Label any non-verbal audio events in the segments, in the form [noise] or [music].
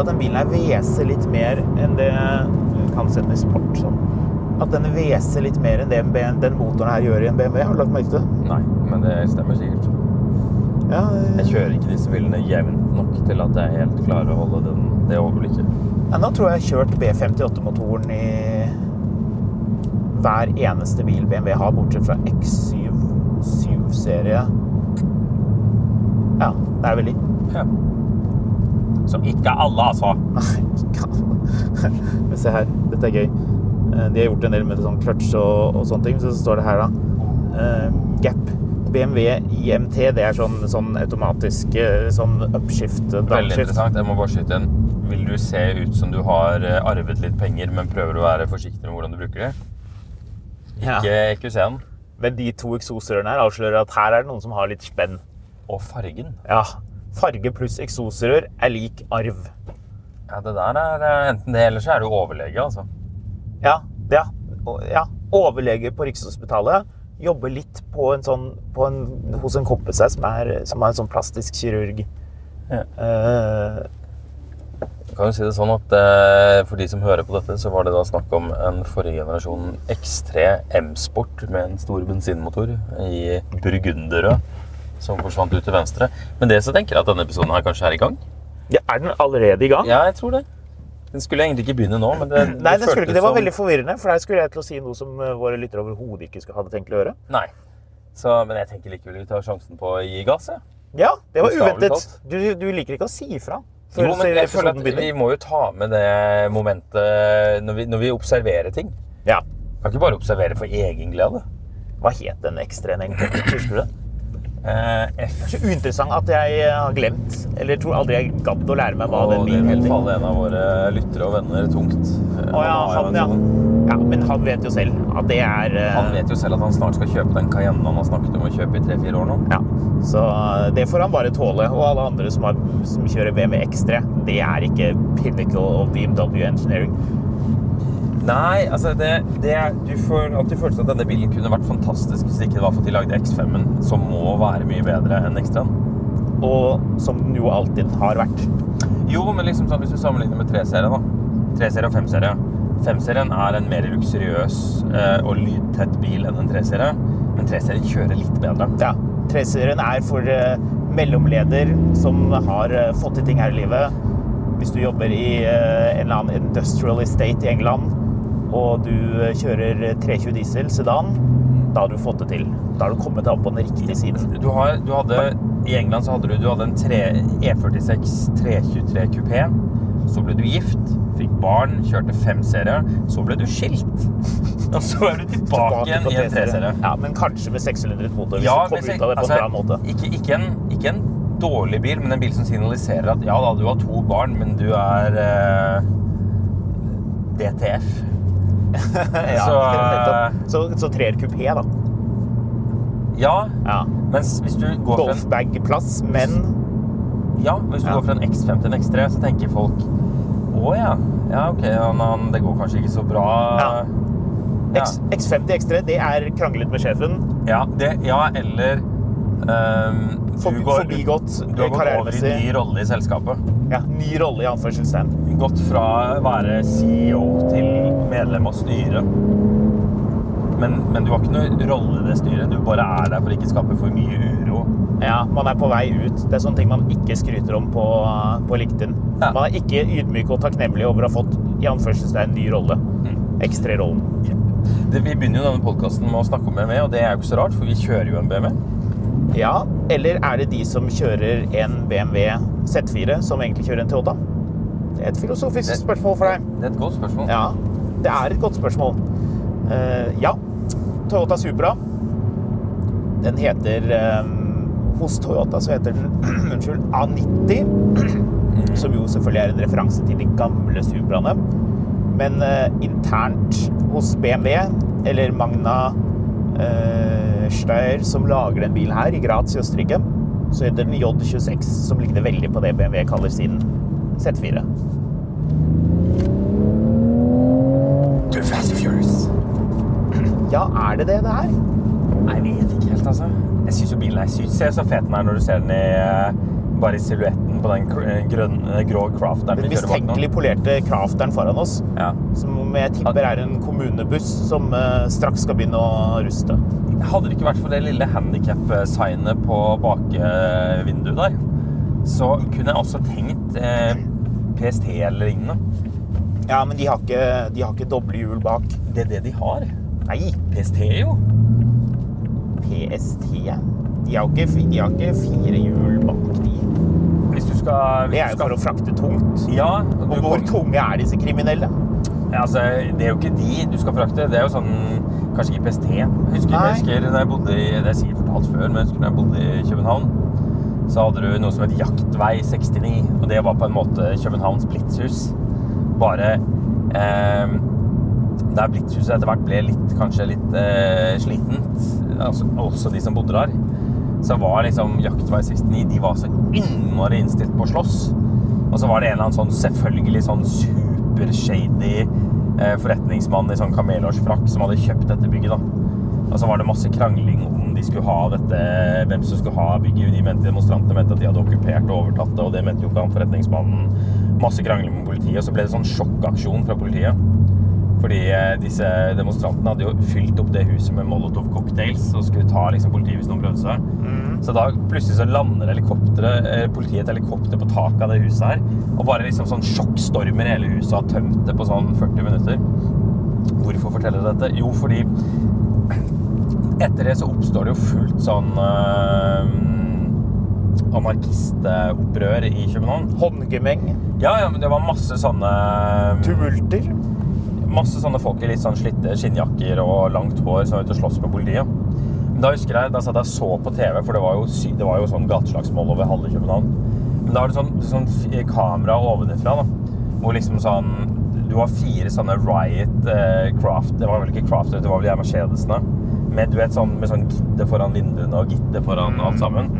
At den bilen her hveser litt mer enn det Kan sette i sport sånn. At den hveser litt mer enn det den motoren her gjør i en BMW. Har du lagt merke til det? Nei, men det stemmer sikkert. Ja, Jeg kjører ikke disse bilene jevnt nok til at jeg helt klarer å holde den, det overblikket. ja, nå tror jeg jeg har kjørt B58-motoren i hver eneste bil BMW har, bortsett fra X7 7-serie. Ja, det er vel de. Ja. Så ikke alle, altså. [laughs] Men se her, dette er gøy. Eh, De har gjort en del med sånn clutch og, og sånne ting, så står det her da. eh, Gap. BMW IMT, det er sånn, sånn automatisk eh, sånn upshift, Veldig interessant. Jeg må bare skyte inn. Vil du se ut som du har arvet litt penger, men prøver å være forsiktig med hvordan du bruker det? Ja. Ikke EQC-en. Men de to eksosrørene her avslører at her er det noen som har litt spenn. Og fargen. Ja, farge pluss eksosrør er lik arv. Ja, det der er eh, enten det, eller så er du overlege, altså. Ja, ja, ja. Overlege på Rikshospitalet. Jobber litt på en sånn, på en, hos en kompis her som er, som er en sånn plastisk kirurg. Ja. Uh, kan jo si det sånn at eh, For de som hører på dette, så var det da snakk om en forrige generasjon X3 M-sport med en stor bensinmotor i burgunderrød som forsvant ut til venstre. Men det så tenker jeg at denne episoden her kanskje er i gang. ja, er den allerede i gang? Ja, jeg tror det. Den skulle egentlig ikke begynne nå, men det, [clears throat] Nei, det, det var veldig forvirrende, for der skulle jeg til å si noe som eh, våre lyttere overhodet ikke hadde tenkt å gjøre. Nei. Så, men jeg tenker likevel vi tar sjansen på å gi gass. Ja, Ja, det var uventet. Du, du liker ikke å si ifra Jo, men jeg føler at vi må jo ta med det momentet når vi, når vi observerer ting. Ja. Kan ikke bare observere for egen glede. Hva het den ekstraen egentlig? Husker du det? Eh, er Så uinteressant at jeg eh, har glemt, eller tror aldri jeg gadd å lære meg hva den Og det bilen vil heter. falle en av våre lyttere og venner tungt. Eh, Å ja, han, ja. sånn- ja. Men han vet jo selv at det er Han vet jo selv at han snart skal kjøpe den Cayenne han har snakket om å kjøpe i tre-fire år nå. Ja, så det får han bare tåle. Og alle andre som, har, som kjører BMW X3, det er ikke pinnacle of BMW engineering. Nei, altså det, det Du får alltid følelsen at denne bilen kunne vært fantastisk hvis ikke det var for at de lagde X5-en, som må være mye bedre enn X3-en. Og som den jo alltid har vært. Jo, men liksom sånn hvis du sammenligner med 3-serien, da. 3-serie og 5-serie. 5-serien er en mer luksuriøs eh, og lydtett bil enn en 3-serie. Men 3-serien kjører litt bedre. Ja, 3-serien er for eh, mellomleder som har eh, fått til ting her i livet. Hvis du jobber i eh, en eller annen industrial estate i England, og du eh, kjører 320 diesel sedan, da har du fått det til. Da har du kommet deg opp på den riktige siden. Du, har, du hadde, I England så hadde du, du hadde en tre- E46 323 kupé. Så ble du gift, fikk barn, kjørte fem serie Så ble du skilt. [laughs] Og så er du tilbake igjen i en 3-serie. Ja, men kanskje med 600 motor, hvis Ja, du kommer ut av det på en altså, bra måte. Ikke, ikke, en, ikke en dårlig bil, men en bil som signaliserer at ja da, du har to barn, men du er eh, DTF. Ja, [laughs] [laughs] så, nettopp. så, så treer kupé, da. Ja, Ja. mens hvis du går for en Golfbag-plass, men Ja, hvis du Ja. går fra en X5 til en X3, så tenker folk Å ja. Ja, ok. Han, det går kanskje ikke så bra. Ja. X, X50 X3, det er kranglet med sjefen. Ja, det, ja eller For- du går- forbigått, Du har gått over i ny rolle i selskapet. Ja, ny rolle i anførselstegn. Gått fra å være CEO til medlem av styret. Men, men du har ikke noe rolle i det styret. Du bare er der for å ikke skape for mye uro. Ja, man er på vei ut. Det er sånne ting man ikke skryter om på, på LinkedIn. Ja. Man er ikke ydmyk og takknemlig over å ha fått i anførselstegn ny rolle. Mm. X3-rollen. Det, vi begynner jo denne podkasten med å snakke om BMW, og det er jo ikke så rart, for vi kjører jo en BMW. Ja, eller er det de som kjører en BMW Z4 som egentlig kjører en Toyota? Det er et filosofisk Det- spørsmål for deg. Det er et godt spørsmål. Ja, det er et godt spørsmål. Uh, ja, Toyota Supra. Den heter eh, Hos Toyota så heter den [clears throat] unnskyld, A90. Som jo selvfølgelig er en referanse til de gamle Supraene. Men uh, internt hos BMW, eller Magna eh, Steyr, som lager den bilen her, i Graz i Østerrike, så heter den J26, som ligner veldig på det BMW kaller sin Z4. Too fast furious. [clears throat] Ja, er det det det er? Nei, jeg vet ikke helt, altså. Jeg syns jo bilen er sykt. Se så fet den er når du ser den i eh, bare i silhuetten på den eh, grønn, eh, grå crafteren Den vi kjører bak nå. mistenkelig polerte crafteren foran oss, Ja. som jeg tipper er en kommunebuss som eh, straks skal begynne å ruste. Hadde det ikke vært for det lille handikap-signet på bakvinduet der, så kunne jeg også tenkt eh, PST eller lignende. Ja, men de har ikke, de har ikke doble hjul bak. Det er det de har. Nei, PST, jo. PST. De har, ikke, de har ikke fire hjul bak, de. Skal Det er jo for å frakte tungt. Ja. Og hvor kom- tunge er disse kriminelle? Ja, altså, det er jo ikke de du skal frakte. Det er jo sånn Kanskje ikke PST. Husker, Nei. husker da jeg bodde i Det er sikkert fortalt før, men jeg husker da jeg bodde i København, så hadde du noe som het Jaktvei 69. Og det var på en måte Københavns Blitzhus. Bare eh, Der Blitzhuset etter hvert ble litt, kanskje litt eh, slitent, altså, også de som bodde der, så var liksom Jaktvei 69 De var så innmari innstilt på å slåss. Og så var det en eller annen sånn selvfølgelig sånn supershady eh, forretningsmann i sånn kamelårsfrakk som hadde kjøpt dette bygget. da. Og så var det masse krangling om de skulle ha dette, hvem som skulle ha bygget. De mente Demonstrantene mente at de hadde okkupert og overtatt det, og det mente jo ikke han forretningsmannen. Masse krangling med politiet, og så ble det sånn sjokkaksjon fra politiet. Fordi eh, disse demonstrantene hadde jo fylt opp det huset med Molotov cocktails og skulle ta liksom, politiet hvis noen prøvde seg. Så da plutselig så lander eh, politiet et helikopter på taket av det huset her, og bare liksom sånn sjokkstormer hele huset og har tømt det på sånn 40 minutter. Hvorfor forteller jeg dette? Jo, fordi etter det så oppstår det jo fullt sånn øh, anarkistopprør i København. Håndgemeng? Ja, ja, men det var masse sånne Tumulter? Masse sånne folk i litt sånn slitte skinnjakker og langt hår som er ute og slåss med politiet. Men da husker jeg, da satt jeg så på TV, for det var jo, det var jo sånn gateslagsmål over halve København. Men da var det sånn, sånn kamera ovenifra, da. Hvor liksom sånn Du har fire sånne Riot eh, Craft Det var vel ikke Craft, det var vel de her Mercedesene. Med, du vet, sånn, med sånn gitter foran vinduene og gitter foran alt sammen.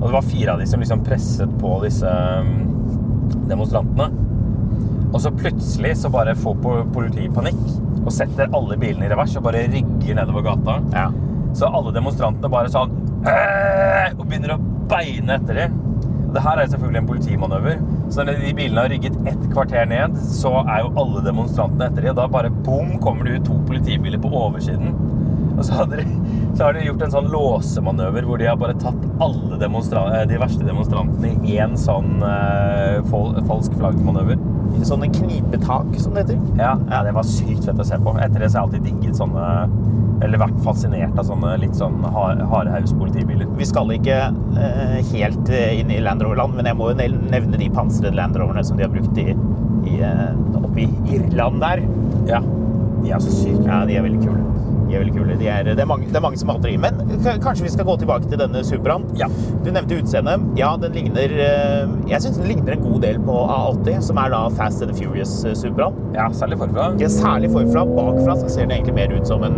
Og det var fire av de som liksom presset på disse mm, demonstrantene. Og så plutselig så bare får po- politiet panikk og setter alle bilene i revers og bare rygger nedover gata. Ja. Så alle demonstrantene bare sånn og begynner å beine etter dem. Det her er selvfølgelig en politimanøver. Så når de bilene har rygget ett kvarter ned, så er jo alle demonstrantene etter dem. Og da bare bom, kommer det ut to politibiler på oversiden. Og så, de, så har de gjort en sånn låsemanøver hvor de har bare tatt alle demonstra- eh, de verste demonstrantene i én sånn eh, fol falsk flaggmanøver. Sånne knipetak, som det heter. Ja, ja, det var sykt fett å se på. Etter det så har jeg alltid digget sånne Eller vært fascinert av sånne litt sånn har- harehaus-politibiler. Vi skal ikke eh, helt eh, inn i Land Rover-land, men jeg må jo nevne de pansrede Land Roverne som de har brukt i, i, eh, oppe i Irland der. Ja. De er så syke. Ja, de er veldig kule. De er veldig kule. De er, det, er mange, det er mange som hater de. Men kanskje vi skal gå tilbake til denne Supraen. Ja. Du nevnte utseendet. Ja, den ligner eh, Jeg syns den ligner en god del på A80, som er da Fast and Furious-Supraen. ja, særlig forfra. Ja, særlig forfra. Bakfra så ser den egentlig mer ut som en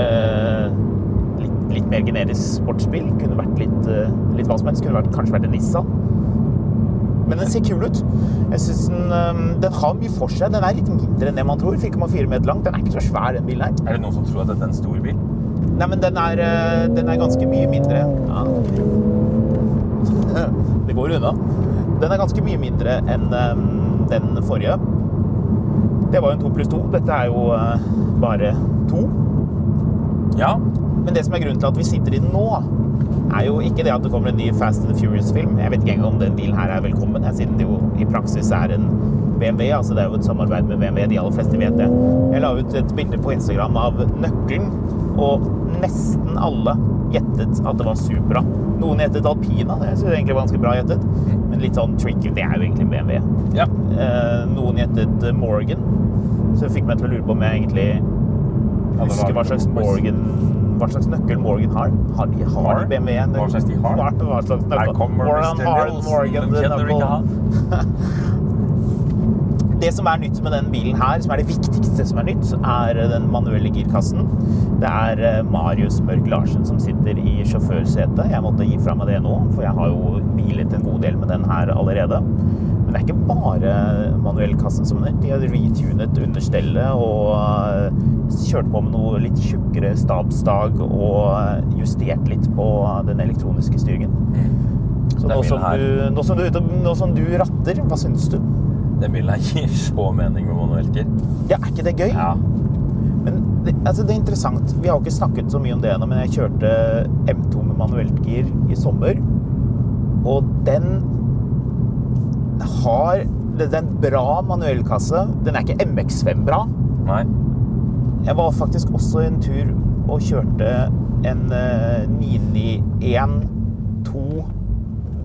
eh, litt, litt mer generisk sportsbil. Kunne vært litt, eh, litt hva som helst. Kunne vært, kanskje vært en Nissan. Men den ser kul ut. Jeg synes den, den har mye for seg. Den er litt mindre enn det man tror. 4,4 meter lang. Den er ikke så svær, den bilen her. Er det noen som tror at dette er en stor bil? Nei, men den er, øh, den er ganske mye mindre. Ja. [laughs] Det går unna. Den er ganske mye mindre enn den forrige. Det var jo en 2 pluss 2. Dette er jo øh, bare 2. Ja. Men det som er grunnen til at vi sitter i den nå, er jo ikke det at det kommer en ny Fast and Furious-film. Jeg vet ikke engang om den bilen her er velkommen, her, siden det jo i praksis er en BMW. altså Det er jo et samarbeid med BMW. De aller fleste vet det. Jeg la ut et bilde på Instagram av nøkkelen, og nesten alle gjettet at det var Supra. Noen gjettet Alpina. Det synes jeg egentlig var ganske bra gjettet. Men litt sånn tricky. Det er jo egentlig en BMW. ja. Eh, Noen gjettet Morgan, så det fikk meg til å lure på om jeg egentlig husker hva slags Morgan hva slags nøkkel Morgan har. Har de, har Har? de BMW? Hva slags de har? Hva, slags nøkkel? Her kommer Warren Mr. Morgan, han? [laughs] Det som er nytt med den bilen her, som er det viktigste som er nytt, er den manuelle girkassen. Det er eh, Marius Mørk Larsen som sitter i sjåførsetet. Jeg måtte gi fra meg det nå, for jeg har jo bilet en god del med den her allerede. Det er ikke bare manuellkassen som er. De har retunet understellet og eh, kjørt på med noe litt tjukkere stabsdag og eh, justert litt på den elektroniske styringen. Så Den nå som, du, nå, som du, nå som du ratter, hva syns du? Den bilen her gir så mening med manuellgir. Ja, er ikke det gøy? Ja. Men det, altså det er interessant. Vi har jo ikke snakket så mye om det ennå, men jeg kjørte M2 med manuelt gir i sommer. Og den har Det er en bra manuellkasse. Den er ikke MX5 bra. Nei. Jeg var faktisk også en tur og kjørte en eh, 991 2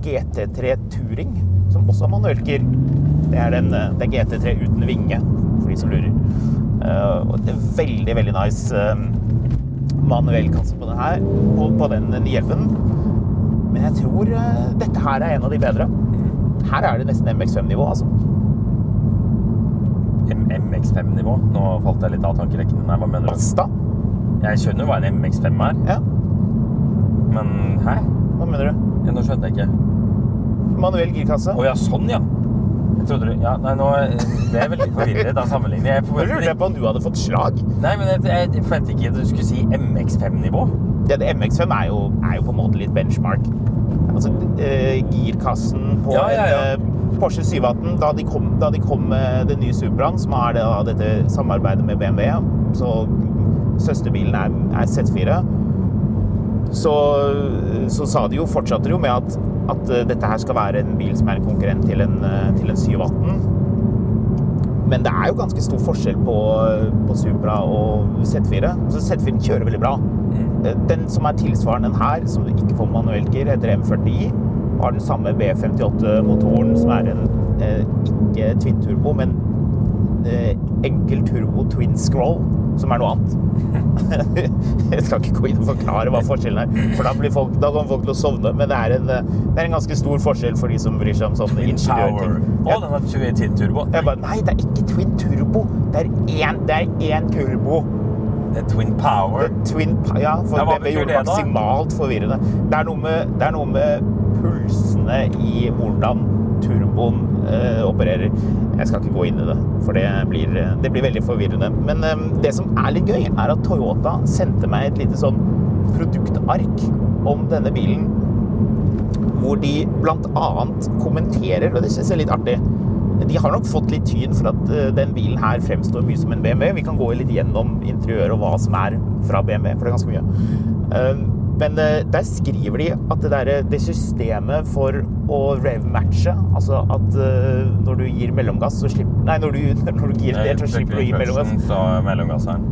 GT3 Touring, som også har manuelt. Det er, den, eh, det er GT3 uten vinge, for de som lurer. Uh, og det er veldig, veldig nice uh, manuellkasse på den her, på, på den 911. Men jeg tror uh, dette her er en av de bedre. Her er det nesten MX5-nivå, altså. MX5-nivå. Nå falt jeg litt av tankerekken. Nei, hva mener du? Basta. Jeg skjønner jo hva en MX5 er, Ja, men hæ? hva mener du? Ja, nå skjønte jeg ikke. Manuell girkasse. Å ja, sånn ja. Jeg trodde du Ja, nei, nå ble jeg veldig forvirret av sammenligning. Jeg forventer... lurer jeg på om du hadde fått slag. Nei, men jeg, jeg forventet ikke at du skulle si MX5-nivå. Det, det MX5 er jo, er jo på en måte litt benchmark. Altså, eh, girkassen på Ja, ja, ja. en eh, Porsche 718, da de kom, da de kom med den nye Supraen, som er det, da, dette samarbeidet med BMW, så søsterbilen er, er Z4, så, så sa de jo, fortsatte de jo med at, at eh, dette her skal være en bil som er en konkurrent til en, eh, til en 718. Men det er jo ganske stor forskjell på, på Supra og Z4. Så Z4 kjører veldig bra. Den som er tilsvarende den her, som du ikke får manuelt gir, heter M40i. Og har den samme B58-motoren, som er en eh, ikke twin turbo, men enkel turbo twin scroll, som er noe annet. [laughs] Jeg skal ikke gå inn og forklare hva forskjellen er, for da, blir folk, da kommer folk til å sovne. Men det er, en, eh, det er en ganske stor forskjell for de som bryr seg om sånne ingeniørting. Å, den har 21 turbo. Jeg bare, nei, det er ikke twin turbo. Det er én, det er én turbo. Det er Twin Power. Twin, ja, for Ja, det, BMW gjorde det det maksimalt forvirrende. Det er noe med, det er noe med pulsene i hvordan turboen eh, opererer. Jeg skal ikke gå inn i det, for det blir, det blir veldig forvirrende. Men eh, det som er litt gøy, er at Toyota sendte meg et lite sånn produktark om denne bilen, hvor de annet kommenterer, og det synes jeg er litt artig, de har nok fått litt tyn for at eh, den bilen her fremstår mye som en BMW. Vi kan gå litt gjennom interiøret og hva som er fra BMW, for det er ganske mye. Men eh, der skriver de at det, der, det systemet for å rev-matche, altså at eh, når du gir mellomgass, så slipper Nei, når du, [laughs] når du gir ned, så slipper du å gi mellomgass. Så mellomgasseren.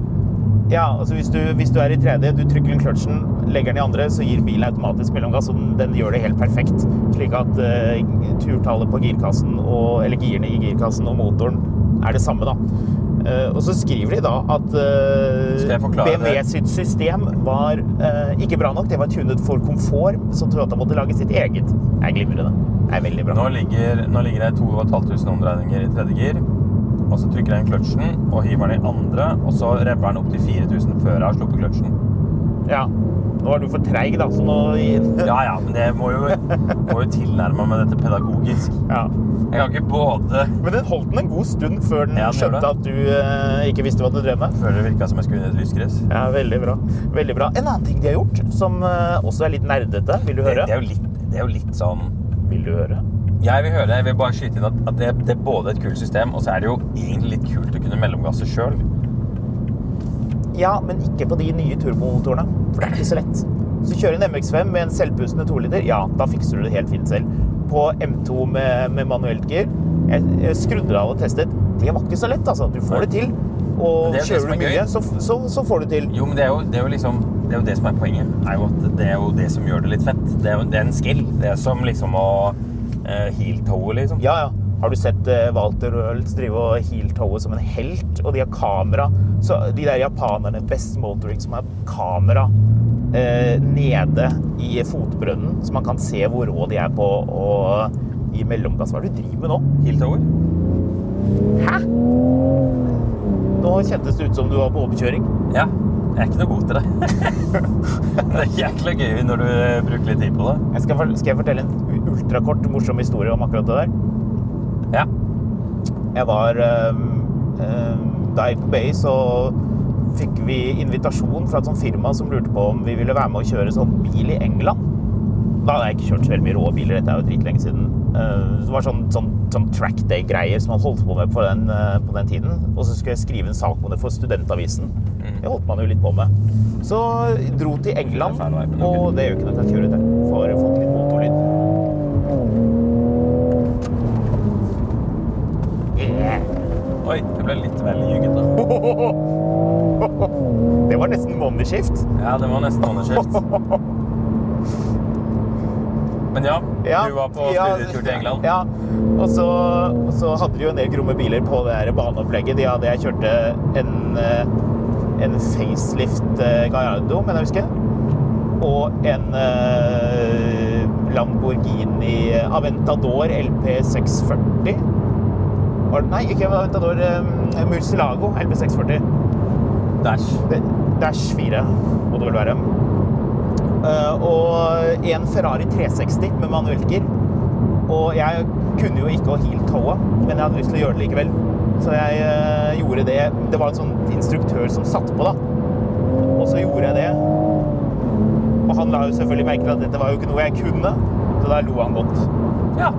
Ja, altså hvis du, hvis du er i tredje, du trykker inn kløtsjen, legger den i andre, så gir bilen automatisk mellomgass, og den, den gjør det helt perfekt. Slik at uh, turtallet på girkassen, og, eller girene i girkassen og motoren er det samme, da. Eh, og så skriver de da at eh, BMW sitt system var eh, ikke bra nok. Det var tunet for komfort, så Toyota måtte lage sitt eget. Det er glimrende. Det er veldig bra. Nå ligger, nå ligger jeg 2500 omdreininger i tredje gir. Og så trykker jeg inn kløtsjen og hiver den i andre, og så rever den opp til 4000 før jeg har sluppet kløtsjen. Ja. Nå er du for treig, da, så nå [laughs] Ja, ja, men det må jo, må jo tilnærme meg dette pedagogisk. Ja. Jeg kan ikke både Men den holdt den en god stund før den Ja, skjønte at du eh, ikke visste hva du drev med. Før det virka som jeg skulle inn i et lysgress. Ja, veldig bra. Veldig bra. En annen ting de har gjort, som eh, også er litt nerdete. Vil du Det, høre? det, er jo litt, det er jo litt sånn Vil du høre? Jeg vil høre, jeg vil bare skyte inn at, at det, det er både et kult system, og så er det jo egentlig litt kult å kunne mellomgasse sjøl. Ja, men ikke på de nye turbomotorene. For det er ikke så lett. Så kjører en MX5 med en selvpustende 2-liter, ja, da fikser du det helt fint selv. På M2 med, med manuelt gir, jeg, skrudde av og testet. Det var ikke så lett, altså. Du får det til. Og det er det kjører du mye, så, så, så får du til. Jo, men det er jo, det er jo liksom Det er jo det som er poenget. Er det er jo det som gjør det litt fett. Det er jo det er en skill. Det er som liksom å uh, heel-toe, liksom. Ja, ja. Har du sett uh, Walter Røhls drive og heel-toe som en helt? Og de har kamera. Så de der japanerne, Best Motoring, som har kamera eh, nede i fotbrønnen, så man kan se hvor rå de er på å gi mellomgass. Hva er det du driver med nå? Heel-toer. Hæ? Nå kjentes det ut som du var på overkjøring. Ja. Jeg er ikke noe god til det. [laughs] det er jækla gøy når du eh, bruker litt tid på det. Jeg skal, skal jeg fortelle en ultrakort morsom historie om akkurat det der? Ja. Jeg var øhm, øhm, Da jeg gikk på BI, så fikk vi invitasjon fra et sånt firma som lurte på om vi ville være med å kjøre sånn bil i England. Da hadde jeg ikke kjørt så veldig mye rå biler, dette er jo dritlenge siden. Eh, Det var sånn, sånn, sånn track day-greier som man holdt på med på den, eh, på den tiden. Og så skulle jeg skrive en sak om det for Studentavisen. Det holdt man jo litt på med. Så dro til England, og det gjør ikke noe at jeg kjøre der. Får fått litt motorlyd. Oi, det ble litt vel gyngete. [laughs] Det var nesten månedsskift. Ja, det var nesten månedsskift. Men [laughs] ja, du var på ja, studietur til England. Ja, og så, og så hadde de jo en del gromme biler på det her baneopplegget. De hadde, jeg kjørte en, eh, en facelift eh, Gallardo, mener jeg husker. Og en eh, Lamborghini Aventador LP640. Var det- Nei, ikke Aventador. Um, Murcielago LB640. Dash. De, Dash 4 må det vel være. Uh, og en Ferrari 360 med manuelker. Og jeg kunne jo ikke å heel-towe, men jeg hadde lyst til å gjøre det likevel. Så jeg uh, gjorde det. Det var en sånn instruktør som satt på, da. Og så gjorde jeg det. Og han la jo selvfølgelig merke til at dette var jo ikke noe jeg kunne, så da lo han godt. Ja.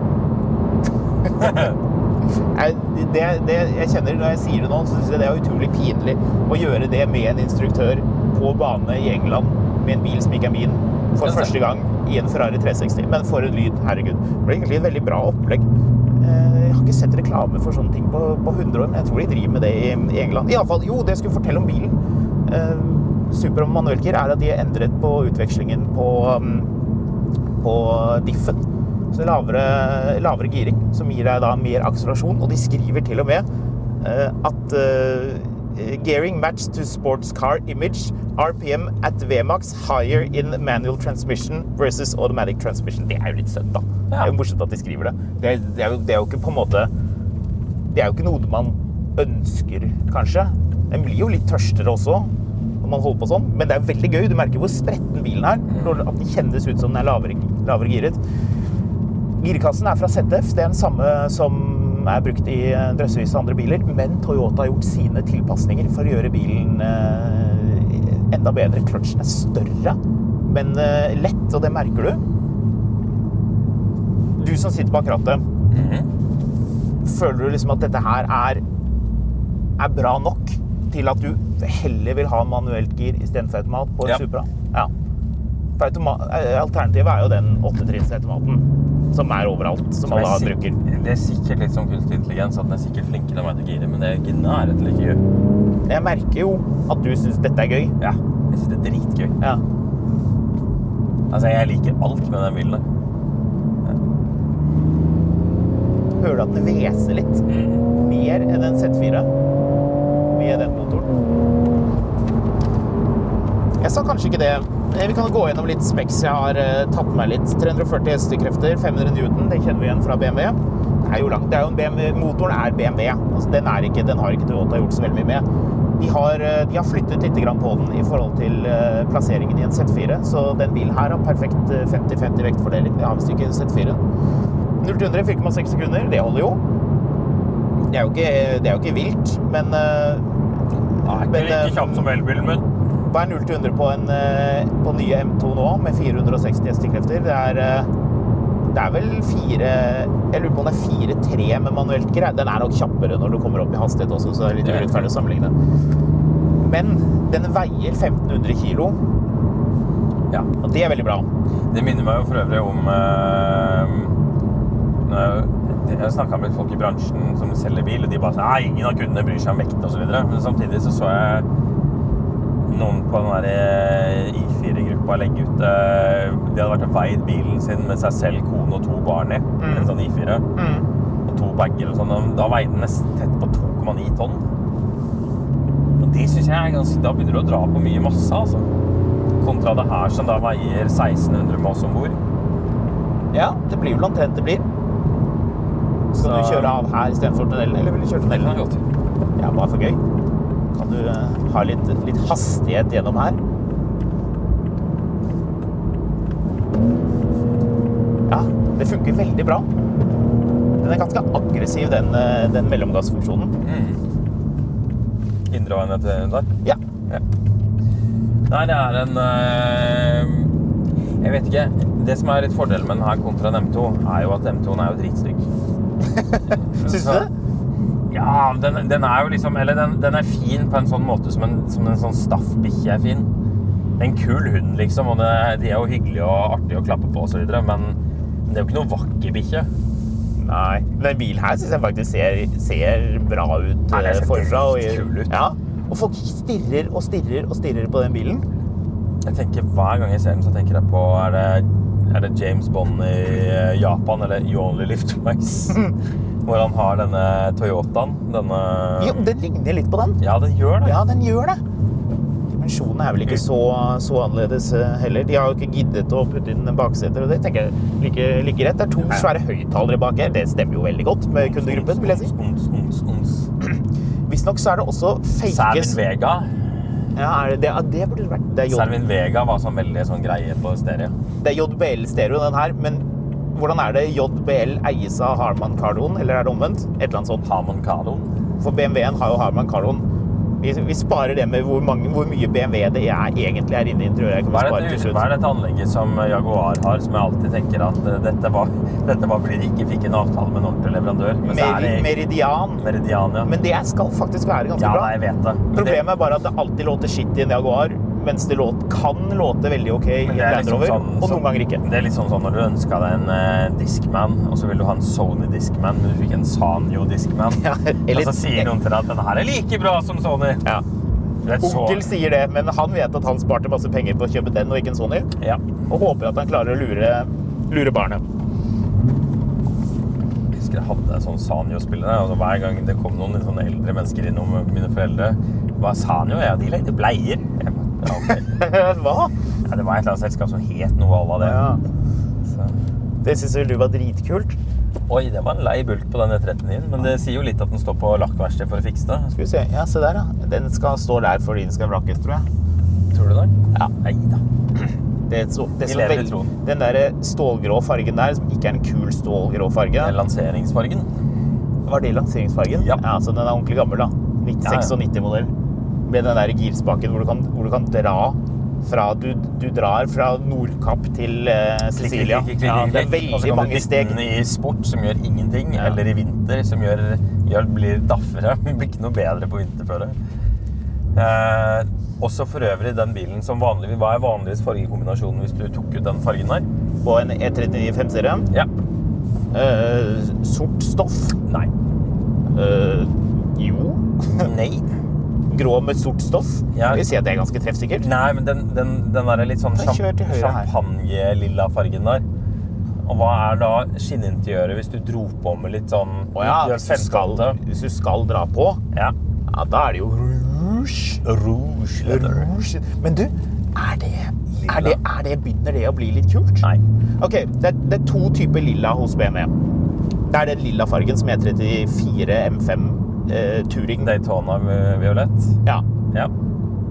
[laughs] Det, det, jeg kjenner Når jeg sier det nå, så syns jeg det er utrolig pinlig å gjøre det med en instruktør på bane i England med en bil som ikke er min, for første gang i en Ferrari 360. Men for en lyd, herregud. Det ble egentlig et veldig bra opplegg. Eh, Jeg har ikke sett reklame for sånne ting på, på 100 år, men jeg tror de driver med det i, i England. I alle fall, jo, det jeg skulle fortelle om bilen. Eh, Super og manuelker er at de har endret på utvekslingen på, um, på diffen. Så lavere, lavere giring, som gir deg da mer akselerasjon. Og de skriver til og med uh, at uh, gearing matched to sports car image, RPM at VMAX higher in manual transmission versus automatic transmission. Det er jo litt søtt, da. Det er jo morsomt at de skriver det. Det er, det er, jo, det er jo ikke på en måte Det er jo ikke noe man ønsker, kanskje. Den blir jo litt tørstere også når man holder på sånn, men det er veldig gøy. Du merker hvor spretten bilen er. At den kjennes ut som den er lavere, lavere giret. Girkassen er fra ZF. Det er den samme som er brukt i drøssevis av andre biler. Men Toyota har gjort sine tilpasninger for å gjøre bilen eh, enda bedre. Kløtsjen er større, men eh, lett, og det merker du. Du som sitter bak rattet, føler du liksom at dette her er, er bra nok til at du heller vil ha manuelt gir istedenfor automat på en Ja. Supra? Ja. Eh, alternativet er jo den åttetrinnsautomaten som er overalt, som alle er bruker. Det er sikkert litt sånn kunstig intelligens at den er sikkert flinkere enn meg til å gire, men det er ikke nærheten like gøy. Jeg merker jo at du syns dette er gøy. Ja, jeg synes det er dritgøy. Ja. Altså, jeg liker alt med den bilen der. Hører du at den hveser litt? Mer enn en Z4 med den motoren. Jeg sa kanskje ikke det. Eh, Vi kan gå gjennom litt speks. jeg har eh, tatt med litt. 340 hestekrefter, 500 Newton, det kjenner vi igjen fra BMW. er jo langt. Det er jo en BMW, motoren er BMW. Altså, den, er ikke, den har ikke Toyota gjort så veldig mye med. De har, eh, de har flyttet litt på den i forhold til plasseringen i en Z4, så den bilen her har perfekt eh, 50-50 vektfordeling. Det har visst ikke Z4-en. 0-100 4,6 sekunder, det holder jo. Det er jo ikke, det er jo ikke vilt, men Nei, ikke like kjapt som elbilen, men Hva er 0 til 100 på en eh, på nye M2 nå, med 460 hestekrefter? Det er, eh, det er vel fire Jeg lurer på om det er 4-3 med manuelt greie. Den er nok kjappere når du kommer opp i hastighet også, så det er litt er urettferdig å sammenligne. Men den veier 1500 kilo, ja. og det er veldig bra. Det minner meg jo for øvrig om eh, jeg- Jeg snakka med folk i bransjen som selger bil, og de bare sa ingen av kundene bryr seg om vekt osv. Men samtidig så så jeg noen på den eh, I4-gruppa legge ut eh, De hadde vært og veid bilen sin med seg selv, kone og to barn i. En sånn I4. Og to bager og sånn. Da veide den nesten tett på 2,9 tonn. Og det syns jeg er ganske Da begynner du å dra på mye masse, altså. Kontra det her som da veier 1600 med oss om bord. Ja, det blir vel omtrent det blir. Skal du kjøre av her istedenfor tunnelen, eller vil du kjøre tunnelen? Ja, bare for gøy. Kan du eh, ha litt, litt hastighet gjennom her? Ja, det funker veldig bra. Den er ganske aggressiv, den, eh, den mellomgassfunksjonen. Indreveiene til der. Ja. Ja. Nei, det er en øh, Jeg vet ikke. Det som er litt fordelen med den her kontra en M2, er jo at M2-en er jo dritstygg. [laughs] Syns du det? Ja, den, den er jo liksom Eller den, den er fin på en sånn måte som en, som en sånn staffbikkje er fin. Det er en kul hund, liksom, og det, de er jo hyggelige og artige å klappe på osv., men det er jo ikke noe vakker bikkje. Nei. Den bilen her syns jeg faktisk ser, ser bra ut Nei, eh, ser forfra. og- kul ut. Ja. Og folk stirrer og stirrer og stirrer på den bilen. Jeg tenker Hver gang jeg ser den, så tenker jeg på Er det, er det James Bond i eh, Japan, eller You Only Live Twice? Hvor han har denne Toyotaen. Denne Jo, den ligner litt på den. Ja, den gjør det. Ja, den gjør det. Dimensjonene er vel ikke så, så annerledes eh, heller. De har jo ikke giddet å putte inn bakseter, og det tenker jeg like, like rett. Det er to svære høyttalere bak her. Det stemmer jo veldig godt med kundegruppen, vil jeg si. Ons, ons, ons. [clears throat] Visstnok så er det også fakes Servin Vega. ja, er det, det, det burde det vært. Det er, Servin Vega var sånn veldig sånn greie på stereo. det er JBL-stereo, den her. Men hvordan er det JBL eies av Harman Kardon, eller er det omvendt? Et eller annet sånt. Harman Kardon. For BMW-en har jo Harman Kardon. Vi, vi sparer det med hvor, mange, hvor mye BMW det er, egentlig er inne i interiøret. Hva er, dette, hva er dette anlegget som Jaguar har, som jeg alltid tenker at uh, dette var, [laughs] dette var fordi de ikke fikk en avtale med en ordentlig leverandør? Er det Meri, Meridian. Meridian, ja. Men det skal faktisk være ganske ja, bra. nei, jeg vet det. Men Problemet er bare at det alltid låter skitt i en Jaguar, mens det låt, kan låte veldig ok i en Land liksom Rover, sånn- og noen ganger ikke. Det er litt sånn sånn når du ønska deg en uh, Discman, og så vil du ha en Sony Discman, men du fikk en Sanyo Discman. Ja, [laughs] eller- Og så sier noen til deg at den her er like bra som Sony. Ja. Onkel sier det, men han vet at han sparte masse penger på å kjøpe den og ikke en Sony, Ja. og håper at han klarer å lure, lure barnet. Jeg husker jeg hadde en sånn Sanyo-spiller. Altså, hver gang det kom noen sånne eldre mennesker innom mine foreldre var Sanyo? Ja, de legde bleier. Jeg Ja. [laughs] Hva? ja, det var et eller annet selskap som het noe à la det. Ja. Så. Det syns vel du var dritkult? Oi, det var en lei bulk på den E39-en, men det sier jo litt at den står på lakkverksted for å fikse det. Skal vi se. Ja, se der, ja. Den skal stå der fordi den skal vrakkes, tror jeg. Tror du det? Ja. Nei da. [clears throat] Det er så, det er Vi så. Den der stålgrå fargen der, som ikke er en kul stålgrå farge, Det er lanseringsfargen. var det lanseringsfargen? Ja. ja så den er ordentlig gammel, da. Ja, ja. 96-modell. Med den der girspaken hvor du kan, hvor du kan dra fra Du, du drar fra Nordkapp til uh, Sicilia. Ja, det er. Og så veldig mange steg. den i sport, som gjør ingenting, Ja. eller i vinter, som gjør, gjør blir daffere. [laughs] blir ikke noe bedre på vinterføre. Eh, også for øvrig den bilen som vanlig, Hva er vanligvis fargekombinasjonen hvis du tok ut den fargen der? På en E E39 5-serie. Ja. Eh, sort stoff. Nei. Eh, jo. Nei. [laughs] Grå med sort stoff. Ja. Vil si at det er ganske treffsikkert. Nei, men den, den, den der litt sånn champagne-lilla fargen der. Og hva er da skinninteriøret hvis du dro på med litt sånn Å ja, hvis du, skal, hvis du skal dra på, Ja. ja, da er det jo rouge. Rouge leather. Rouge. Men du, er det, er det, er det Begynner det å bli litt kult? Nei. Ok, det det er to typer lilla hos BMW. Det er den lilla fargen som er 34 M5 eh, Touring. Daytona violett. Ja. Ja.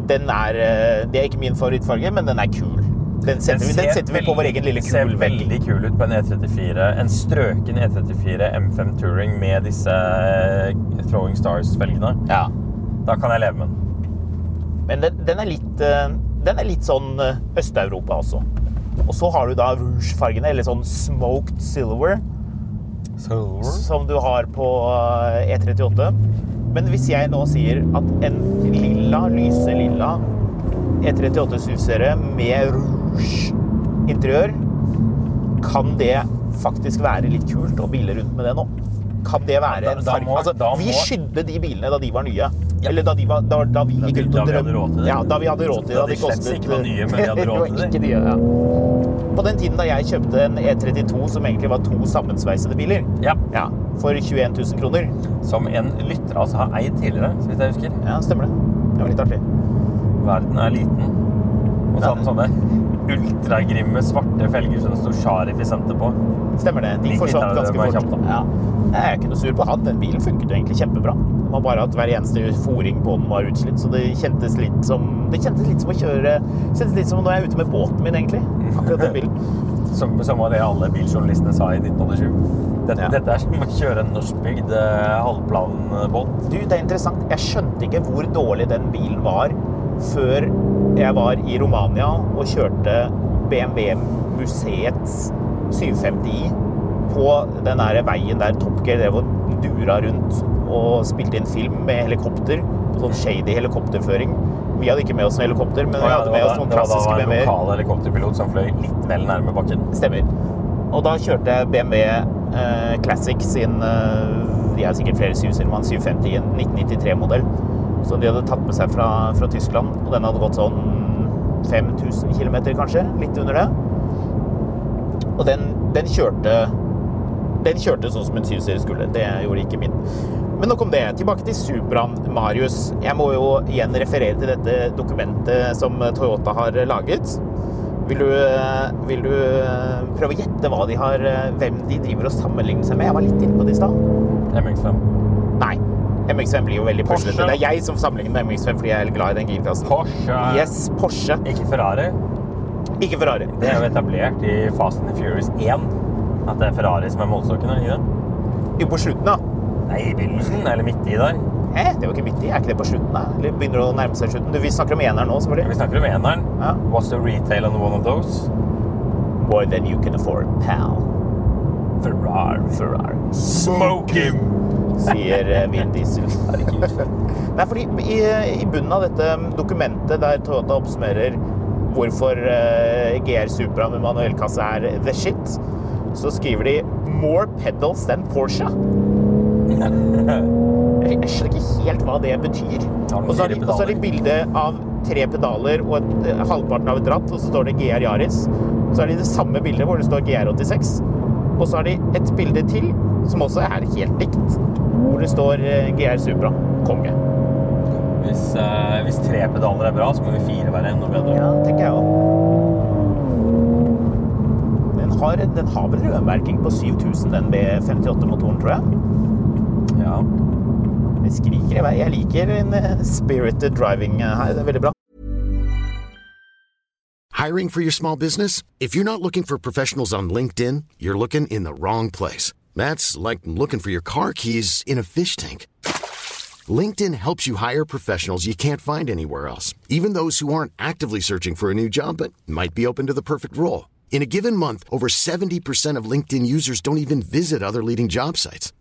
Den er eh, Det er ikke min favorittfarge, men den er kul. Den setter, vi, den setter vi på vår egen lille kul Ser veldig kul ut på en E34. En strøken E34 M5 Touring med disse eh, Throwing Stars-felgene. Ja. Da kan jeg leve med den. Men den, den, er litt, eh, den er litt sånn Øst-Europa også. Og så har du da rouge-fargene, eller sånn smoked silver, som du har på eh, E38. Men hvis jeg nå sier at en lilla, lyse lilla E38 SUV-serie med rouge interiør, kan det faktisk være litt kult å bille rundt med det nå? Kan det være en farge? Altså, vi skydde de bilene da de var nye. Eller da, de var, da, da vi gikk ut og drømte. Ja, da vi hadde råd til det. De kostet- ikke var nye, men vi hadde [laughs] råd til Det ikke nye, ja. På den tiden da jeg kjøpte en E32 som egentlig var to sammensveisede biler, Ja. ja, for 21 000 kroner, Som en lytter altså har eid tidligere, så vidt jeg husker. ja, stemmer det. Det var litt artig. Verden er liten. Og så hadde den sånne ultragrimme svarte felger som det sto Sharif i senter på. Stemmer det. De forsvant ganske fort. kjapt. Ja. Jeg er ikke noe sur på han. Den bilen funket jo egentlig kjempebra. Var bare at hver eneste fòring på den var utslitt, så det kjentes litt som Det kjentes litt som å kjøre Det kjentes litt som når jeg er ute med båten min, egentlig. Akkurat den bilen. [laughs] Som, som var det alle biljournalistene sa i 1987. Dette, Ja. dette er som å kjøre en norskbygd eh, halvplanbåt. Du, det er interessant. Jeg skjønte ikke hvor dårlig den bilen var før jeg var i Romania og kjørte BMW-museets 750i på den der veien der Top Gear drev og dura rundt og spilte inn film med helikopter. Sånn shady helikopterføring. Vi hadde ikke med oss noen helikopter, men vi hadde det oss var, klassiske BMW-er. det var da en lokal helikopterpilot som fløy litt vel nærme bakken. Stemmer. Og da kjørte jeg BMW eh, Classic sin eh, De er sikkert flere 7-serier, men 750 en 1993-modell. Som de hadde tatt med seg fra, fra Tyskland. Og den hadde gått sånn 5000 km, kanskje. Litt under det. Og den, den kjørte Den kjørte sånn som en 7-serie skulle. Det gjorde ikke min. Men nok om det. Tilbake til Supraen, Marius. Jeg må jo igjen referere til dette dokumentet som Toyota har laget. Vil du, vil du prøve å gjette hva de har, hvem de driver og sammenligner seg med? Jeg var litt inne på det i stad. MX5. Nei. MX5 blir jo veldig puslete. Det er jeg som sammenligner med MX5 fordi jeg er glad i den girkassen. Porsche. Yes, Porsche. Ikke Ferrari. Ikke Ferrari. Det er jo etablert i Fast and Furious 1. At det er Ferrari som er målstokken, er det ikke det? Jo, på slutten, da. Nei, i begynnelsen. Eller midt i der. Hæ? Det var ikke midt i. Er ikke det på slutten, da? Eller begynner det å nærme seg slutten? Du, vi snakker om eneren nå, Vi snakker om eneren. Ja. What's the retail on one of those? More than you can afford, pal. Ferrari. Ferrari. Smoke him! Sier eh, Vin [laughs] Diesel. Nei, fordi i, i bunnen av dette dokumentet der Toyota oppsummerer hvorfor uh, GR Supra med manuellkasse er the shit, så skriver de 'more pedals than Porsche'. [laughs] Jeg skjønner ikke helt hva det betyr. Og så har det de, bilde av tre pedaler og et, eh, halvparten av et ratt, og så står det GR Yaris. Så har de det samme bildet hvor det står GR86. Og så har de et bilde til, som også er helt likt, hvor det står eh, GR Supra. Konge. Hvis, eh, hvis tre pedaler er bra, så må vi fire være enda bedre. Ja, tenker jeg òg. Den har, den har vel rødmerking på 7000, den B58-motoren, tror jeg. Ja. Skriker i vei. Jeg liker en eh, spirited driving eh, her. Det er veldig bra. Hiring for your small business? If you're not looking for professionals on LinkedIn, you're looking in the wrong place. That's like looking for your car keys in a fish tank. LinkedIn helps you hire professionals you can't find anywhere else, even those who aren't actively searching for a new job but might be open to the perfect role. In a given month, over 70% of LinkedIn users don't even visit other leading job sites.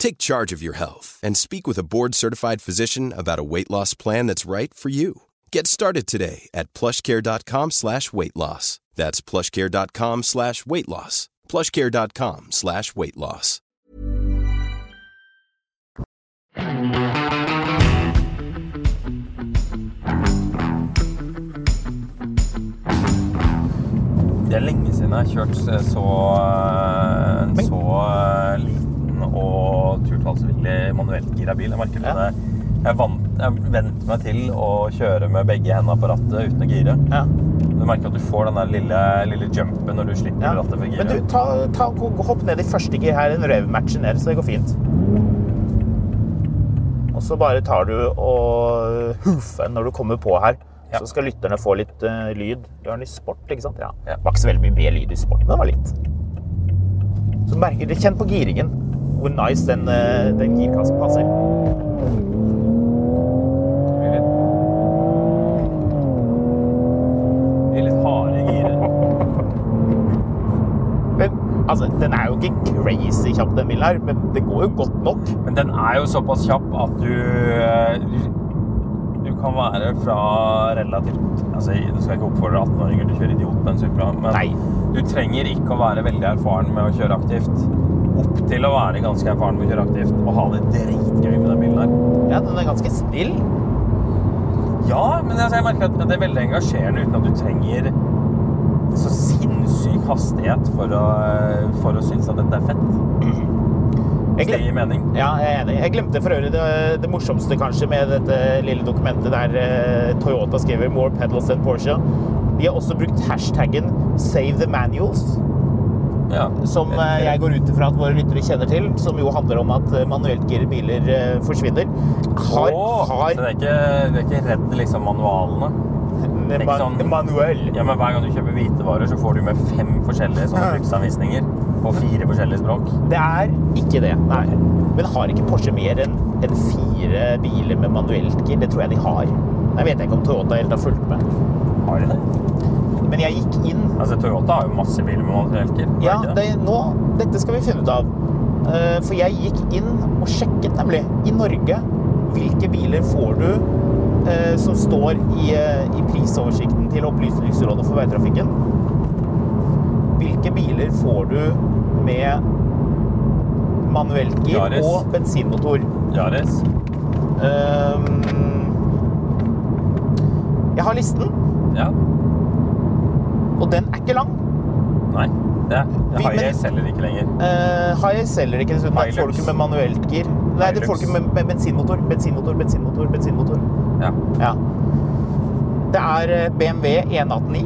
Take charge of your health and speak with a board certified physician about a weight loss plan that's right for you. Get started today at plushcare.com slash weight loss. That's plushcare.com slash weight loss. Plushcare.com slash weight loss. Det er är länge sedan jag har kört eh, så, eh, så eh, liten og turtallsvillig manueltgira bil. Jeg merker Ja. det. Jeg, vant, jeg vent meg til å kjøre med begge hendene på rattet uten å gire. Ja. Du merker at du får den der lille, lille jumpen når du slipper Ja. rattet for Men du, ta, ta, hopp ned i første gir her, en rev-matcher ned, så det går fint. Og så bare tar du og hoofer når du kommer på her. Ja. Så skal lytterne få litt uh, lyd. Du har den i sport, ikke sant? Ja. Ja. Det var ikke så veldig mye mer lyd i sport, men det var litt. Så merker du, kjenn på giringen, hvor nice den, eh, den girkassen passer. Blir litt harde girer. Men altså, den er jo ikke crazy kjapp, den bilen her, men det går jo godt nok. Men den er jo såpass kjapp at du, du Du kan være fra relativt altså, Du skal ikke oppfordre 18-åringer til å kjøre idiot på en Supra, men Nei. du trenger ikke å være veldig erfaren med å kjøre aktivt. Opp til å være ganske erfaren med å kjøre aktivt og ha det dritgøy med den bilen her. Ja, den er ganske snill. Ja, men altså, jeg merker at det er veldig engasjerende uten at du trenger så sinnssyk hastighet for å, for å synes at dette er fett. Jeg glemte, det gir mening. Ja, jeg er enig. Jeg glemte for øvrig det, det morsomste kanskje med dette lille dokumentet der eh, Toyota skriver 'More pedals than Porsche'. De har også brukt hashtaggen 'Save the manuals', Ja. som eh, jeg går ut ifra at våre lyttere kjenner til. Som jo handler om at eh, manueltgirede biler eh, forsvinner. Har, har Så det er ikke, du er ikke redd liksom manualene? en sånn- manuell. Ja, men Hver gang du kjøper hvitevarer, så får du med fem forskjellige sånne bruksanvisninger på fire forskjellige språk. Det er ikke det, nei. Men har ikke Porsche mer enn en fire biler med manuelt gir? Det tror jeg de har. Jeg vet ikke om Toyota helt har fulgt med. Har de det? Men jeg gikk inn Altså, Toyota har jo masse biler med manuellkir. Ja, det, nå, dette skal vi finne ut av. Uh, For jeg gikk inn og sjekket nemlig i Norge hvilke biler får du uh, som står i, uh, i prisoversikten til Opplysningsrådet for veitrafikken. Hvilke biler får du med manuelt gir Yaris. og bensinmotor? Yaris. Ehm, jeg har listen, Ja. Og den er ikke lang. Nei. Jeg men- selger ikke lenger. Uh, Hiace selger ikke dessuten. Det får du ikke med manuelt gir. Nei, det får du ikke med, med bensinmotor. Bensinmotor, bensinmotor, bensinmotor. Ja. Ja. Det er eh, BMW 118i.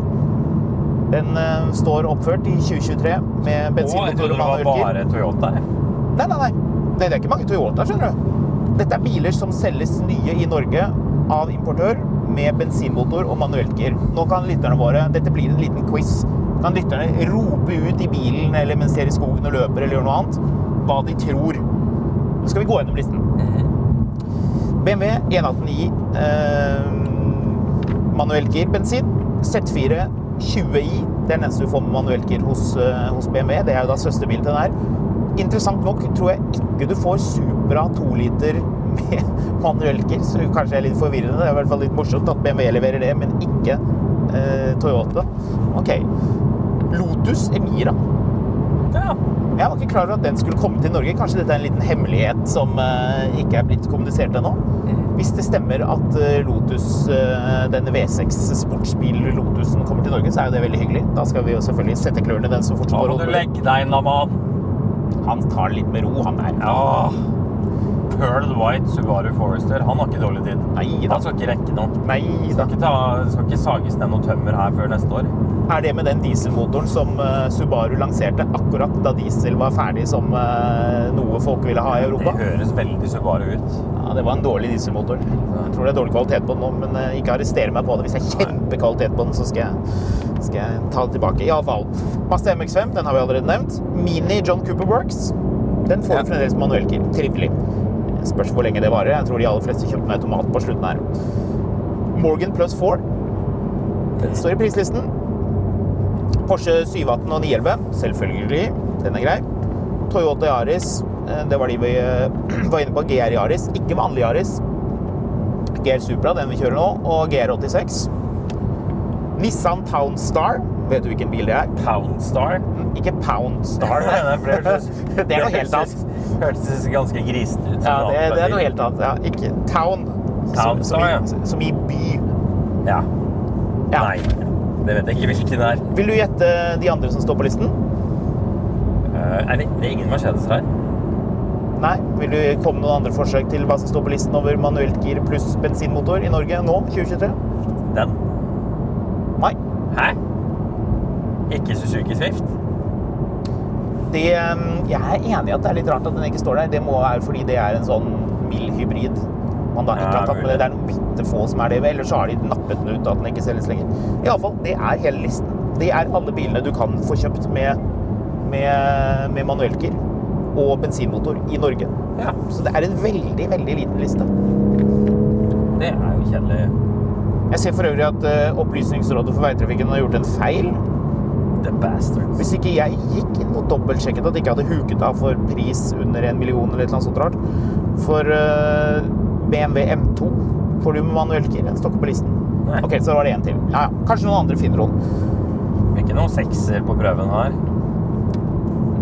Den uh, står oppført i 2023 med Å, jeg bensinmotor trodde det var bare Toyota. Nei, nei, nei. Det er ikke mange Toyota, skjønner du. Dette er biler som selges nye i Norge av importør med bensinmotor og manuelt gir. Nå kan lytterne våre Dette blir en liten quiz. Kan lytterne rope ut i bilen eller mens de er i skogen og løper eller gjør noe annet, hva de tror. Nå skal vi gå gjennom listen. BMW 118i eh, manuelt gir bensin. Z4 20i. Det er den eneste du får med manuelt gir hos, eh, hos BMW. Det er jo da søsterbilen til den her. Interessant nok tror jeg ikke du får Supra 2 liter manuelt så kanskje er litt forvirrende. Det er i hvert fall litt morsomt at BMW leverer det, men ikke eh, Toyota. Ok. Lotus Emira. Ja. Jeg var ikke klar over at den skulle komme til Norge. Kanskje dette er en liten hemmelighet som eh, ikke er blitt kommunisert ennå. Hvis det stemmer at eh, Lotus, uh, denne V6 sportsbil Lotusen kommer til Norge, så er jo det veldig hyggelig. Da skal vi jo selvfølgelig sette klørne i den så fort som Da må du mulig. legge deg, Naman. Han tar det litt med ro, han der. Ja. Pearl White Subaru Forester. Han har ikke dårlig tid. Neida. Han skal ikke rekke noe. Neida. Skal ikke, ta, skal ikke sages ned noe tømmer her før neste år. Er det med den dieselmotoren som eh, Subaru lanserte akkurat da diesel var ferdig som eh, noe folk ville ha i Europa? Det høres veldig Subaru ut. Ja, det var en dårlig dieselmotor. Jeg tror det er dårlig kvalitet på den nå, men eh, ikke arrester meg på det. Hvis det er kjempekvalitet på den, så skal jeg, skal jeg ta det tilbake. Iallfall. Mazda MX5, den har vi allerede nevnt. Mini John Cooper Works. Den får Ja. fremdeles manuell gir. Trivelig. Spørs hvor lenge det varer. Jeg tror de aller fleste kjøpte en automat på slutten her. Morgan Plus Ford Den står i prislisten. Porsche 718 og 911. Selvfølgelig. Den er grei. Toyota Yaris. eh, Det var de vi eh, [clears throat] var inne på. GR Yaris. Ikke vanlig Yaris. GR Supra, den vi kjører nå, og GR86. Nissan Town Star. Vet du hvilken bil det er? Pound Star. Ikke Pound Star. Nei, [laughs] nei, [laughs] det er noe helt annet. Hørtes- ganske grisete ut. Ja, det, det er noe helt annet. Ja, ikke Town. Town som, som, ja. i, som i by. Ja. Ja. Nei. Det vet jeg ikke hvilken er. Vil du gjette de andre som står på listen? Uh, er det, det er ingen Mercedes her? Nei. Vil du komme med noen andre forsøk til hva som står på listen over manuelt gir pluss bensinmotor i Norge nå, 2023? Den. Nei. Hæ? Ikke Suzuki Swift? Det, um, jeg er enig i at det er litt rart at den ikke står der. Det må være fordi det er en sånn mild hybrid. Man da ikke Ja, har tatt med det. Det er noen bitte få som er det, ellers så har de nappet den ut at den ikke selges lenger. Iallfall, det er hele listen. Det er alle bilene du kan få kjøpt med, med, med manuellgir og bensinmotor i Norge. Ja. Så det er en veldig, veldig liten liste. Det er jo kjedelig. Jeg ser for øvrig at eh, Opplysningsrådet for veitrafikken har gjort en feil. The Bastards. Hvis ikke jeg gikk inn og dobbeltsjekket at jeg ikke hadde huket av for pris under en million eller noe sånt rart. For uh, BMW M2 får du med manuellgir. Den står ikke på listen. Nei. Ok, så var det en til. Ja, ja. Kanskje noen andre finner den. Ikke noen sekser på prøven her.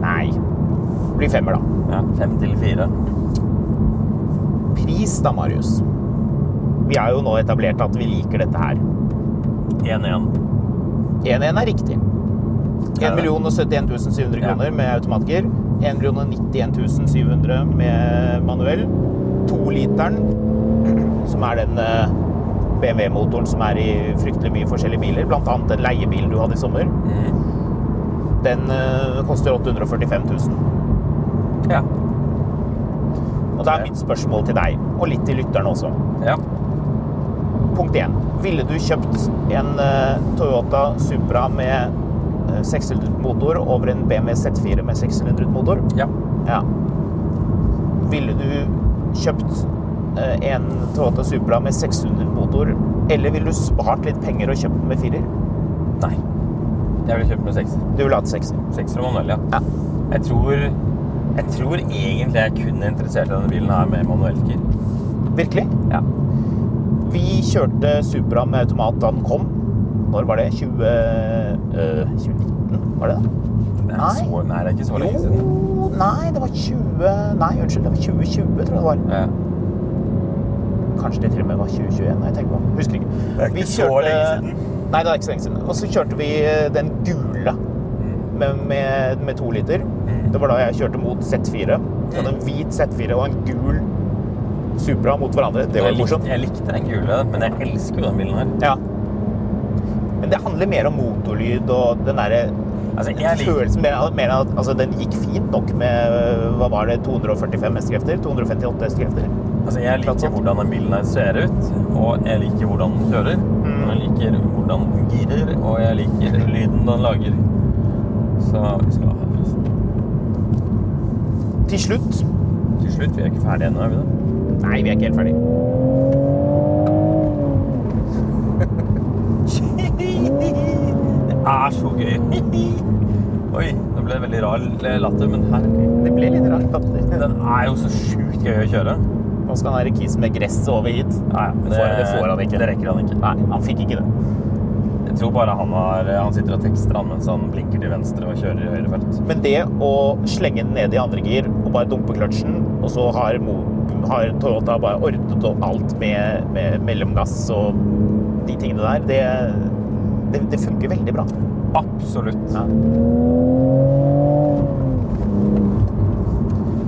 Nei. Det blir femmer, da. Ja, fem til fire. Pris, da, Marius. Vi har jo nå etablert at vi liker dette her. 1-1. 1-1 er riktig. 1 million og 71 700 Ja. kroner med automatgir. 1 million 91 700 med manuell. Toliteren, som er den eh, BMW-motoren som er i fryktelig mye forskjellige biler, annet den leiebilen du hadde i sommer, den eh, koster 845 000. Ja. Og det er mitt spørsmål til deg, og litt til lytterne også. ja. Punkt 1. Ville du kjøpt en eh, Toyota Supra med eh, 600 motor over en BMW Z4 med 600 motor? Ja. Ja. Ville du kjøpt eh, en Toyota Supra med 600 motor, eller ville du spart litt penger og kjøpt den med firer? Nei. Jeg ville kjøpt med sekser. Du ville hatt sekser. Sekser og manuell, ja. Ja. Jeg tror, jeg tror egentlig jeg kunne interessert i denne bilen her med manuellgir. Virkelig? Ja. Vi kjørte Supra med automat da den kom. Når var det? 20, eh, 2019? Var det det? Nei. så, nei, det er ikke så lenge siden. Jo, nei, det var 20 Nei, unnskyld, det var 2020, tror jeg det var. Ja. Kanskje det til og med var 2021. Nei, jeg tenker på. Husker ikke. Det er ikke så lenge siden. Nei, det er ikke så lenge siden. Og så kjørte vi den gule med, med, med to liter. Det var da jeg kjørte mot Z4. Så hadde en hvit Z4 og en gul Supra mot hverandre. Det var morsomt. likte, jeg likte den gule, men jeg elsker jo den bilen her. Ja. Det handler mer om motorlyd og den derre Altså, følelsen mer, mer at altså, den gikk fint nok med hva var det, 245 hestekrefter? 258 hestekrefter? Altså, jeg liker hvordan den bilen her ser ut, og jeg liker hvordan den kjører. Mm. Jeg liker hvordan den girer, og jeg liker lyden den lager. Så vi skal ha her. Til slutt Til slutt, vi er ikke ferdige ennå, er vi det? Nei, vi er ikke helt ferdig. Det er så gøy. [laughs] Oi, nå ble det veldig rar latter, men her Det ble litt rart. at [laughs] Den er jo så sjukt gøy å kjøre. Nå skal han ha kis med gress over hit. Nei, Det får, det får han ikke. Det rekker han ikke. Nei, han fikk ikke det. Jeg tror bare han, har, han sitter og tekster han mens han blinker til venstre og kjører i høyre felt. Men det å slenge den ned i andre gir og bare dumpe kløtsjen, og så har, har Toyota bare ordnet opp alt med, med mellomgass og de tingene der, det, det, det funker veldig bra. Absolutt. Ja.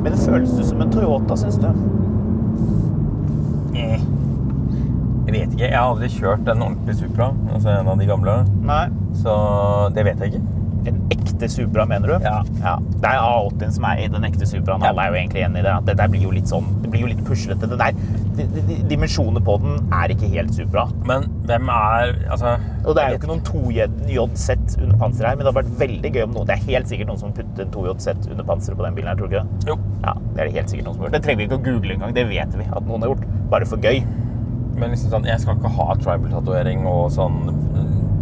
Men det føles du som en Toyota, syns du? Eh. Jeg vet ikke. Jeg har aldri kjørt en ordentlig Supra, altså en av de gamle. Nei. Så det vet jeg ikke. En ekte Supra, mener du? Ja. Det er A80-en som er i den ekte Supraen. Ja. Alle er jo egentlig enig i det. Det der blir jo litt sånn Det blir jo litt puslete. Det der, de, de, de, dimensjonene på den er ikke helt Supra. Men hvem er Altså Og det er jo ikke noen 2JZ under panseret her, men det hadde vært veldig gøy om noen Det er helt sikkert noen som puttet en 2JZ under panseret på den bilen her, tror du ikke det? Jo. Ja, det er det helt sikkert noen som har gjort. Det trenger vi ikke å google engang. Det vet vi at noen har gjort. Bare for gøy. Men liksom sånn, jeg skal ikke ha tribal-tatovering og sånn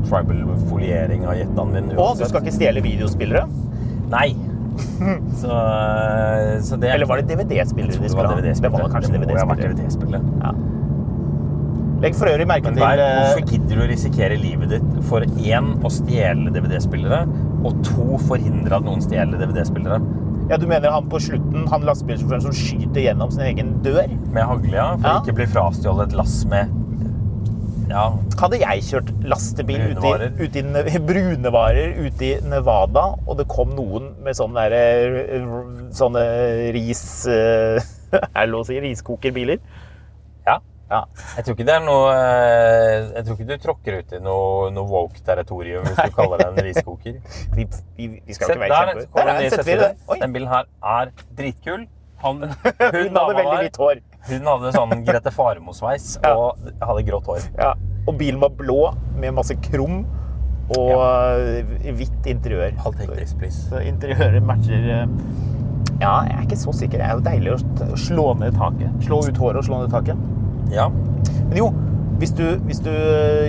tribal-foliering av jettaen min Og du skal ikke stjele videospillere. Nei. [laughs] Så, så det Eller var det DVD-spillere de skulle ha? Det var kanskje DVD-spillere. Ja. Legg for øvrig merke Men til eh, hvorfor gidder du å risikere livet ditt for én å stjele DVD-spillere, og to forhindre at noen stjeler DVD-spillere? Ja, Du mener han på slutten, han lastebilsjåføren som skyter gjennom sin egen dør? Med hagle, ja. For Ja. ikke bli frastjålet et lass med Ja, Hadde jeg kjørt lastebil ute i, ute i Ne- [laughs] brunevarer ute i Nevada, og det kom noen med sånne, der, eh, sånne ris... eh, [laughs] Er det lov å si? Riskokerbiler? ja. Ja. Jeg tror ikke det er noe eh, Jeg tror ikke du tråkker ut i noe, noe woke-territorium hvis du kaller det en riskoker. [laughs] Vi, vi, vi skal Sett, ikke være der kjempe... der, Der der, er ny en Z4. Z4. Oi, Den bilen her er dritkul. Han, hun, hun hadde veldig hvitt hår. hun hadde sånn Grete Faremo-sveis [laughs] Ja. og hadde grått hår. Ja. Og bilen var blå med masse krum og ja. hvitt interiør. I'll take this, please. Så interiøret matcher eh, Ja, jeg er ikke så sikker. Det er jo deilig å slå ned taket. Slå ut håret og slå ned taket. Ja. Men jo, hvis du, hvis du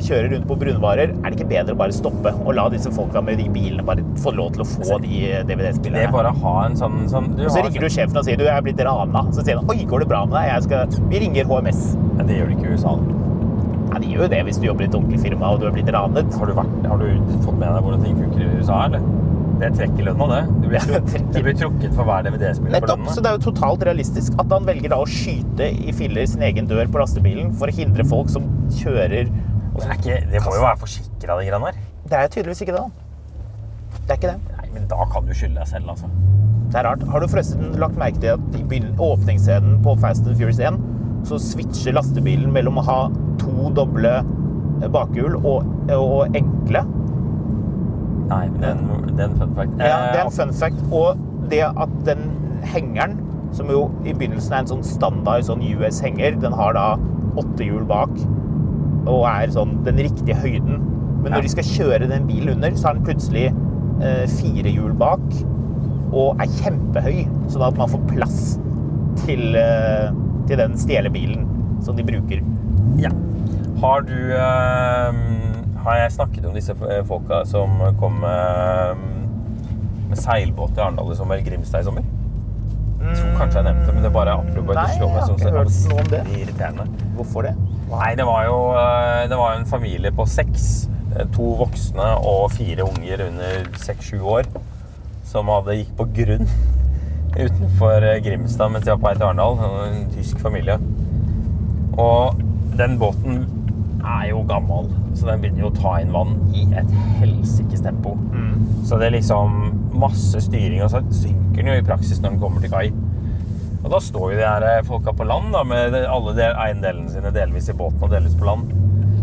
kjører rundt på brunvarer, er det ikke bedre å bare stoppe og la disse folka med de bilene bare få lov til å få de Det DVD-spillerne? bare å ha en sånn, sånn du så ringer du sjefen og sier du jeg er blitt rana. Så sier han oi, går det bra med deg? Jeg skal, vi ringer HMS. Men det gjør de ikke i USA. Ja, de gjør jo det hvis du jobber i et ordentlig firma og du er blitt ranet. Har du, vært, har du fått med deg hvordan ting funker i USA, eller? Det trekker lønna, det. Du blir, [laughs] Det du blir trukket for hver DVD-spiller på Nettopp, så det er jo totalt realistisk at han velger da å skyte i filler sin egen dør på lastebilen for å hindre folk som kjører og Det, er ikke, det må jo være forsikra, de greiene der. Det er tydeligvis ikke det, da. Det er ikke det. Nei, men da kan du skylde deg selv, altså. Det er rart. Har du forresten lagt merke til at i åpningsscenen på Fast and Furious 1 så switcher lastebilen mellom å ha to doble eh, bakhjul og, og enkle? Nei, det er en, fun fact. Ja, det er Eh, en fun fact. Og det at den hengeren, som jo i begynnelsen er en sånn standard sånn US-henger, den har da åtte hjul bak og er sånn den riktige høyden. Men når de skal kjøre den bilen under, så har den plutselig eh, fire hjul bak og er kjempehøy, sånn at man får plass til, eh, til den stjelebilen som de bruker. Ja. Har du eh, Har jeg snakket om disse eh, folka som kom med, med seilbåt til Arendal i sommer? Grimstad i sommer? Jeg tror kanskje jeg nevnte det, men det er bare apropos Nei, det slår jeg meg har ikke hørt noe om det. irriterende. Hvorfor det? Nei, det var jo eh, det var en familie på seks. eh, To voksne og fire unger under seks-sju år som hadde gikk på grunn [laughs] utenfor eh, Grimstad mens de var på vei til Arendal. En tysk familie. Og den båten er jo gammel, så den begynner jo å ta inn vann i et helsikes tempo. Så det er liksom masse styring, og så synker den jo i praksis når den kommer til kai. Og da står jo de her eh, folka på land da, med alle del, eiendelene sine delvis i båten og delvis på land.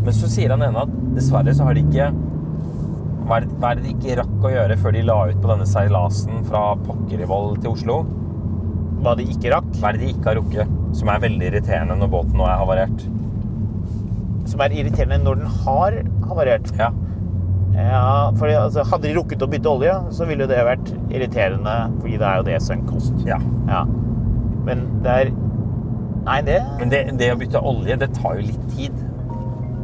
Men så sier han ene at dessverre så har de ikke hva er, det, hva er det de ikke rakk å gjøre før de la ut på denne seilasen fra Pokkerivoll til Oslo? Hva de ikke rakk? Hva er det de ikke har rukket? Som er veldig irriterende når båten nå er havarert. Som er irriterende når den har havarert. Ja. Ja, for altså, Hadde de rukket å bytte olje, så ville det vært irriterende, fordi det er jo det sunk cost. ja. Ja. Men det er Nei, det Men det, det å bytte olje, det tar jo litt tid.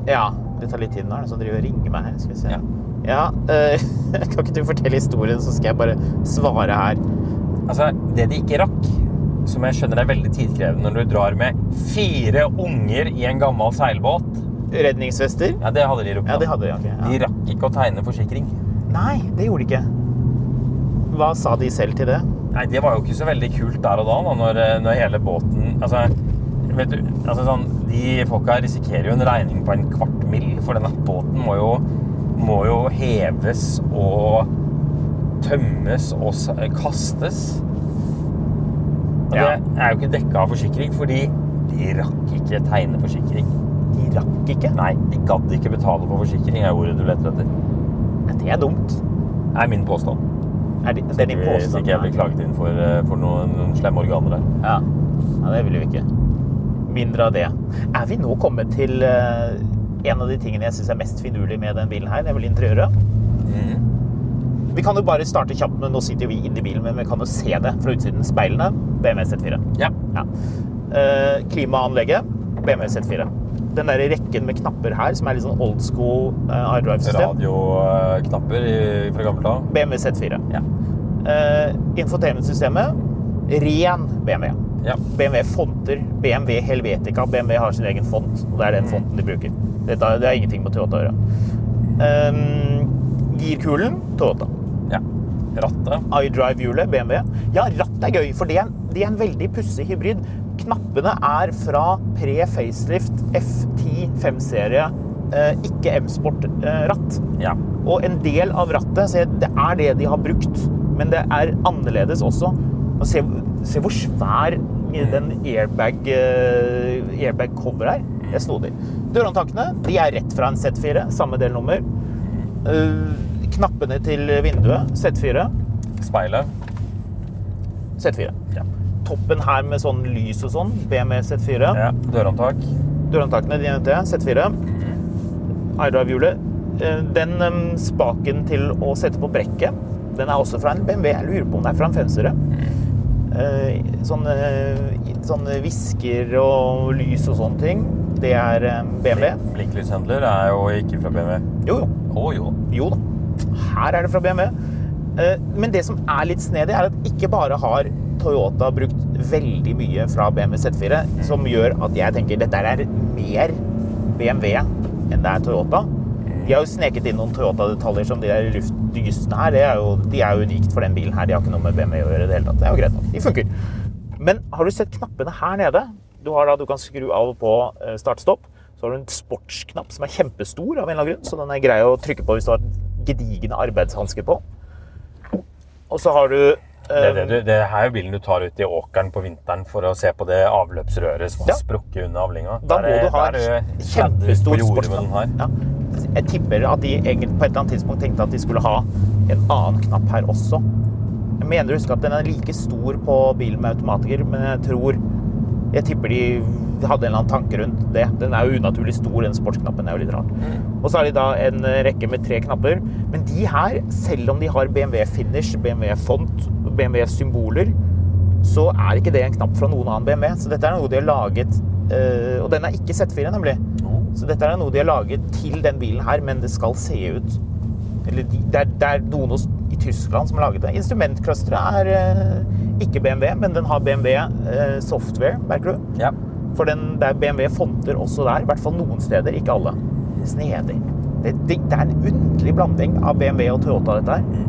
Ja, det tar litt tid nå. Er det som driver og ringer meg her? Skal vi se. Ja. Ja, øh, [laughs] Kan ikke du fortelle historien, så skal jeg bare svare her. Altså, det de ikke rakk, som jeg skjønner er veldig tidkrevende når du drar med fire unger i en gammel seilbåt Redningsvester? Ja, det hadde de rukket. Ja, de, hadde de. Ja. De rakk ikke å tegne forsikring. Nei, det gjorde de ikke. Hva sa de selv til det? Nei, det var jo ikke så veldig kult der og da, da når, når hele båten Altså, vet du, altså sånn, de folka risikerer jo en regning på en kvart mill., for denne båten må jo, må jo heves og tømmes og kastes. Og Ja. det er jo ikke dekka av forsikring, fordi de rakk ikke tegne forsikring. De rakk ikke? Nei, de gadd ikke betale for forsikring, er ordet du leter etter. Men Det er dumt. er min påstand. Er det, det er din Hvis påstand? ikke jeg blir klaget inn for, eh, for noen, noen slemme organer der. Ja. ja, det vil vi ikke. Mindre av det. Er vi nå kommet til uh, en av de tingene jeg syns er mest finurlig med den bilen her, nemlig interiøret? Vi kan jo bare starte kjapt men Nå sitter vi inni i bilen, men vi kan jo se det fra utsiden. Speilene BMW Z4. Ja. Ja. Eh, klimaanlegget BMW Z4. Den der rekken med knapper her, som er litt sånn old school uh, iDrive-system. Radioknapper uh, fra gammelt av. BMW Z4. Ja. Uh, Infotainmentsystemet, ren BMW. Ja. BMW fonter, BMW Helvetica. BMW har sin egen font, og det er den fonten de bruker. Dette, det har ingenting med Toyota å gjøre. Um, girkulen, Toyota. ja. Rattet. iDrive-hjulet, BMW. Ja, ratt er gøy, for det er, det er en veldig pussig hybrid. Knappene er fra pre-facelift F10 5-serie eh, ikke M-sport-ratt. Ja. Og en del av rattet, se, det er det de har brukt, men det er annerledes også. Og se, se hvor svær den airbag, eh, airbag-cover er. Det er snodig. Dørhåndtakene de er rett fra en Z4, samme delnummer. Eh, knappene til vinduet, Z4. Speilet. Z4. Toppen her med sånn lys og sånn, BMW Z4. ja. Dørhåndtak. Dørhåndtakene, dine til Z4. iDrive-hjulet. Eh, Den em, spaken til å sette på brekket, den er også fra en BMW. Jeg lurer på om det er fra en 5-serie. Eh, Sånne, sånne visker og lys og sånne ting, det er BMW. Blinklyshandler er jo ikke fra BMW. Jo, jo. Å jo. Jo da. Her er det fra BMW. Eh, Men det som er litt snedig, er at ikke bare har Toyota brukt veldig mye fra BMW Z4, som gjør at jeg tenker dette er mer BMW enn det er Toyota. De har jo sneket inn noen Toyota-detaljer som de der luftdysene her. Er jo, de er jo unikt for den bilen her. De har ikke noe med BMW å gjøre i det hele tatt. Det er jo greit nok. De funker. Men har du sett knappene her nede? Du da, du kan skru av og på eh, start-stopp. Så har du en sportsknapp som er kjempestor av en eller annen grunn, så den er grei å trykke på hvis du har gedigne arbeidshansker på. Og så har du Det, det, er det, det her er bilen du tar ut i åkeren på vinteren for å se på det avløpsrøret som har Ja. sprukket under avlinga. Da må du ha en kjempestor her. Ja. Jeg tipper at de egentlig på et eller annet tidspunkt tenkte at de skulle ha en annen knapp her også. Jeg mener du husker at den er like stor på bilen med automatiker, men jeg tror Jeg tipper de hadde en eller annen tanke rundt det. Den er jo unaturlig stor, den sportsknappen. Er jo litt rart. Og så har de da en rekke med tre knapper. Men de her, selv om de har BMW-finish, BMW-font, BMW-symboler, så er ikke det en knapp fra noen annen BMW. Så dette er noe de har laget øh, Og den er ikke Z4, nemlig. Så dette er noe de har laget til den bilen her, men det skal se ut Eller det, er, det er noen hos, i Tyskland som har laget det. Instrumentclusteret er eh, ikke BMW, men den har BMW eh, software, merker du? Ja. For den, det er BMW-fonter også der, i hvert fall noen steder, ikke alle. Snedig. Det, det, det er en underlig blanding av BMW og Toyota, dette her.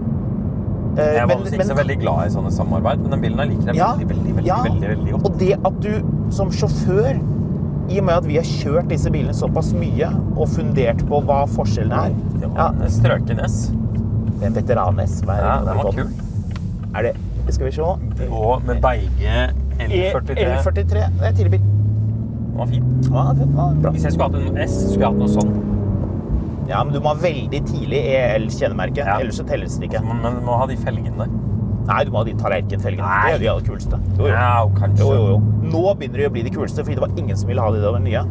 Eh, Jeg er men- vanligvis ikke men- så veldig glad i sånne samarbeid, men den bilen jeg liker jeg ja, veldig, veldig, veldig, ja. veldig, veldig godt. Og det at du som sjåfør, i og med at vi har kjørt disse bilene såpass mye og fundert på hva forskjellen er Det ja, var en strøken S. En veteran-S er Ja, den var kul. Er det Skal vi se. Og med Beige L43. L43. Det er tidlig bil. Den var fin. Ja, var bra. Hvis jeg skulle hatt en S, skulle jeg hatt noe sånn. Ja, men du må ha veldig tidlig EL-kjennemerke. Ja. Ellers så telles det ikke. Men men du må ha de felgene der. Nei, du må ha de tallerkenfelgene. Det er de aller kuleste. Jo, jo. Ja. Jo, jo, jo. Nå begynner de å bli de kuleste, fordi det var ingen som ville ha de da de nye.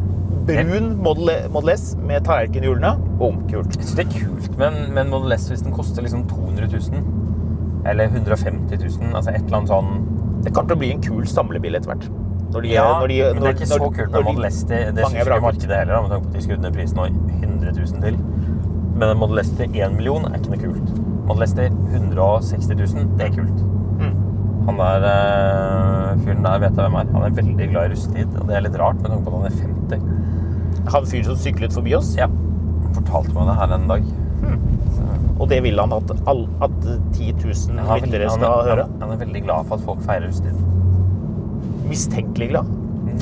Brun Model, Model S med tallerkenhjulene. Boom, kult. Jeg synes det er kult med en, Model S hvis den koster liksom 200 000. Eller 150 000. Altså et eller annet sånn Det kommer til å bli en kul samlebil etter hvert. Når de, Ja, når de, men det er ikke så kult med Model S. Det, det syns ikke markedet heller, med tanke på at de skrudde ned prisen og 100 000 til. Men en Model S til 1 million er ikke noe kult. Model Lester 160 000, det er kult. Mm. Han der øh, fyren der vet jeg hvem er. Han er veldig glad i russetid, og det er litt rart med tanke på at han er 50. Han fyren som syklet forbi oss, Ja, han fortalte meg det her en dag. og det vil han at, all, at 10 000 Han er, veldig, lyttere skal han, høre. han, han er veldig glad for at folk feirer russetid. Mistenkelig glad.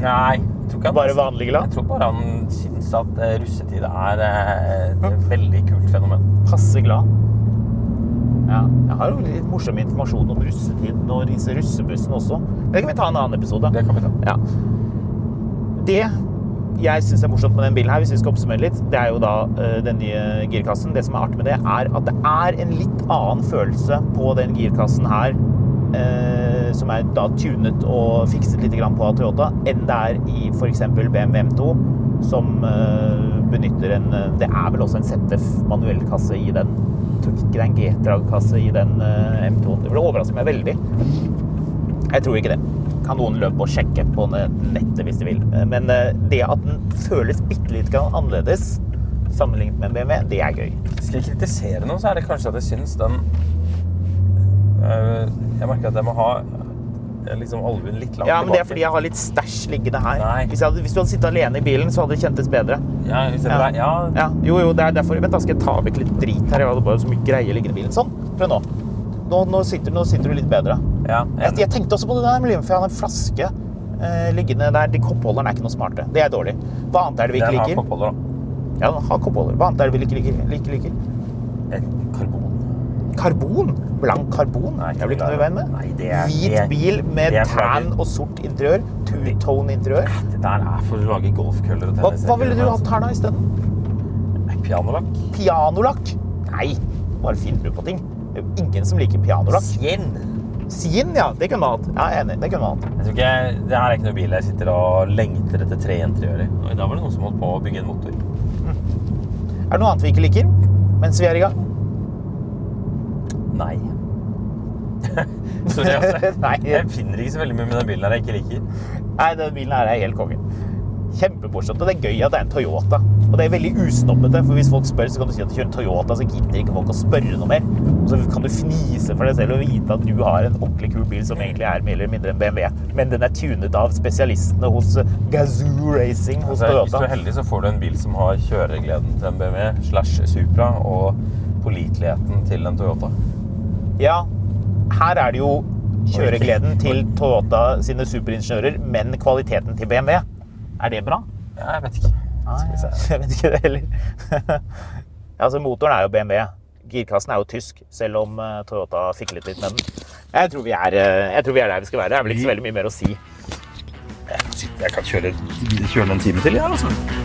Nei, han Bare vanlig glad. Jeg tror bare han syns at eh, russetid er eh, et veldig kult fenomen. Passe glad. Ja, jeg har jo litt morsom informasjon om russetiden og disse russebussene også. Det kan vi ta en annen episode. Det kan vi ta. Ja. Det jeg syns er morsomt med den bilen her, hvis vi skal oppsummere litt, det er jo da eh, den nye girkassen. Det som er artig med det, er at det er en litt annen følelse på den girkassen her, eh, som er da tunet og fikset litt grann på av Toyota, enn det er i f.eks. BMW M2, som eh, benytter en Det er vel også en ZF manuellkasse i den. Tror ikke det G-Drag-kasse i den eh, M2-en. Det overraske meg veldig. Jeg tror ikke det. Kan noen løpe og sjekke på nettet hvis de vil. Men eh, det at den føles bitte litt annerledes sammenlignet med en BMW, det er gøy. Skal jeg kritisere noe, så er det kanskje at jeg syns den Jeg merker at jeg må ha liksom albuen litt langt Ja, men det er fordi jeg har litt stæsj liggende her. Hvis, hadde, hvis du hadde sittet alene i bilen, så hadde det kjentes bedre. Ja, Ja. ja. ja. Jo, jo, det er derfor. Vent, da skal jeg ta vekk litt drit her. Jeg hadde bare så mye greier liggende i bilen. Sånn. Prøv nå. Nå, nå, sitter, nå sitter du litt bedre. ja. Jeg, jeg tenkte også på det der, for jeg hadde en flaske eh, liggende der. De koppholderne er ikke noe smarte. Det er dårlig. Hva annet er det vi ikke Den har liker? koppholder, da. Ja, Hakopåler. Hva annet er det vi ikke liker, liker, liker? Et karbon. Karbon? Blank karbon? Nei, jeg blir ikke noe i veien med. Nei, det er- Hvit det- bil med tan og sort interiør. Two-tone interiør. Det der er for å lage golfkøller og Hva, tennis. hva ville du hatt her da isteden? Pianolakk. Pianolakk? Nei, bare finner du på ting. Det er jo ingen som liker pianolakk. Sien. Sien, ja. Det kunne man hatt. Ja, jeg er enig. Det kunne man hatt. Jeg tror ikke, det her er ikke noe bil jeg sitter og lengter etter tre interiører. Og I dag var det noen som holdt på å bygge en motor. Er det noe annet vi ikke liker mens vi er i gang? Nei. [laughs] Sorry, altså. [laughs] Nei. Jeg finner ikke så veldig mye med den bilen her jeg ikke liker. Nei, denne bilen her er helt konge. Kjempemorsomt. Og det er gøy at det er en Toyota. Og det er veldig usnobbete, for hvis folk spør, så kan du si at du kjører Toyota, så gidder ikke folk å spørre noe mer. Og så kan du fnise for deg selv og vite at du har en ordentlig kul bil som egentlig er mer eller mindre en BMW. Men den er tunet av spesialistene hos Gazoo Racing hos Toyota hvis du er heldig, så får du en bil som har kjøregleden til en BMW slash Supra og påliteligheten til en Toyota. Ja, her er det jo kjøregleden til Toyota sine superingeniører, men kvaliteten til BMW. Er det bra? Ja, jeg vet ikke. Ah, ja. [laughs] Jeg vet ikke det heller. [laughs] Altså, motoren er jo BMW. Girkassen er jo tysk, selv om eh, Toyota fiklet litt med den. Jeg tror, vi er, eh, jeg tror vi er der vi skal være. Det er vel ikke så veldig mye mer å si. Jeg kan, jeg kjøre, kjøre en time til, ja, altså.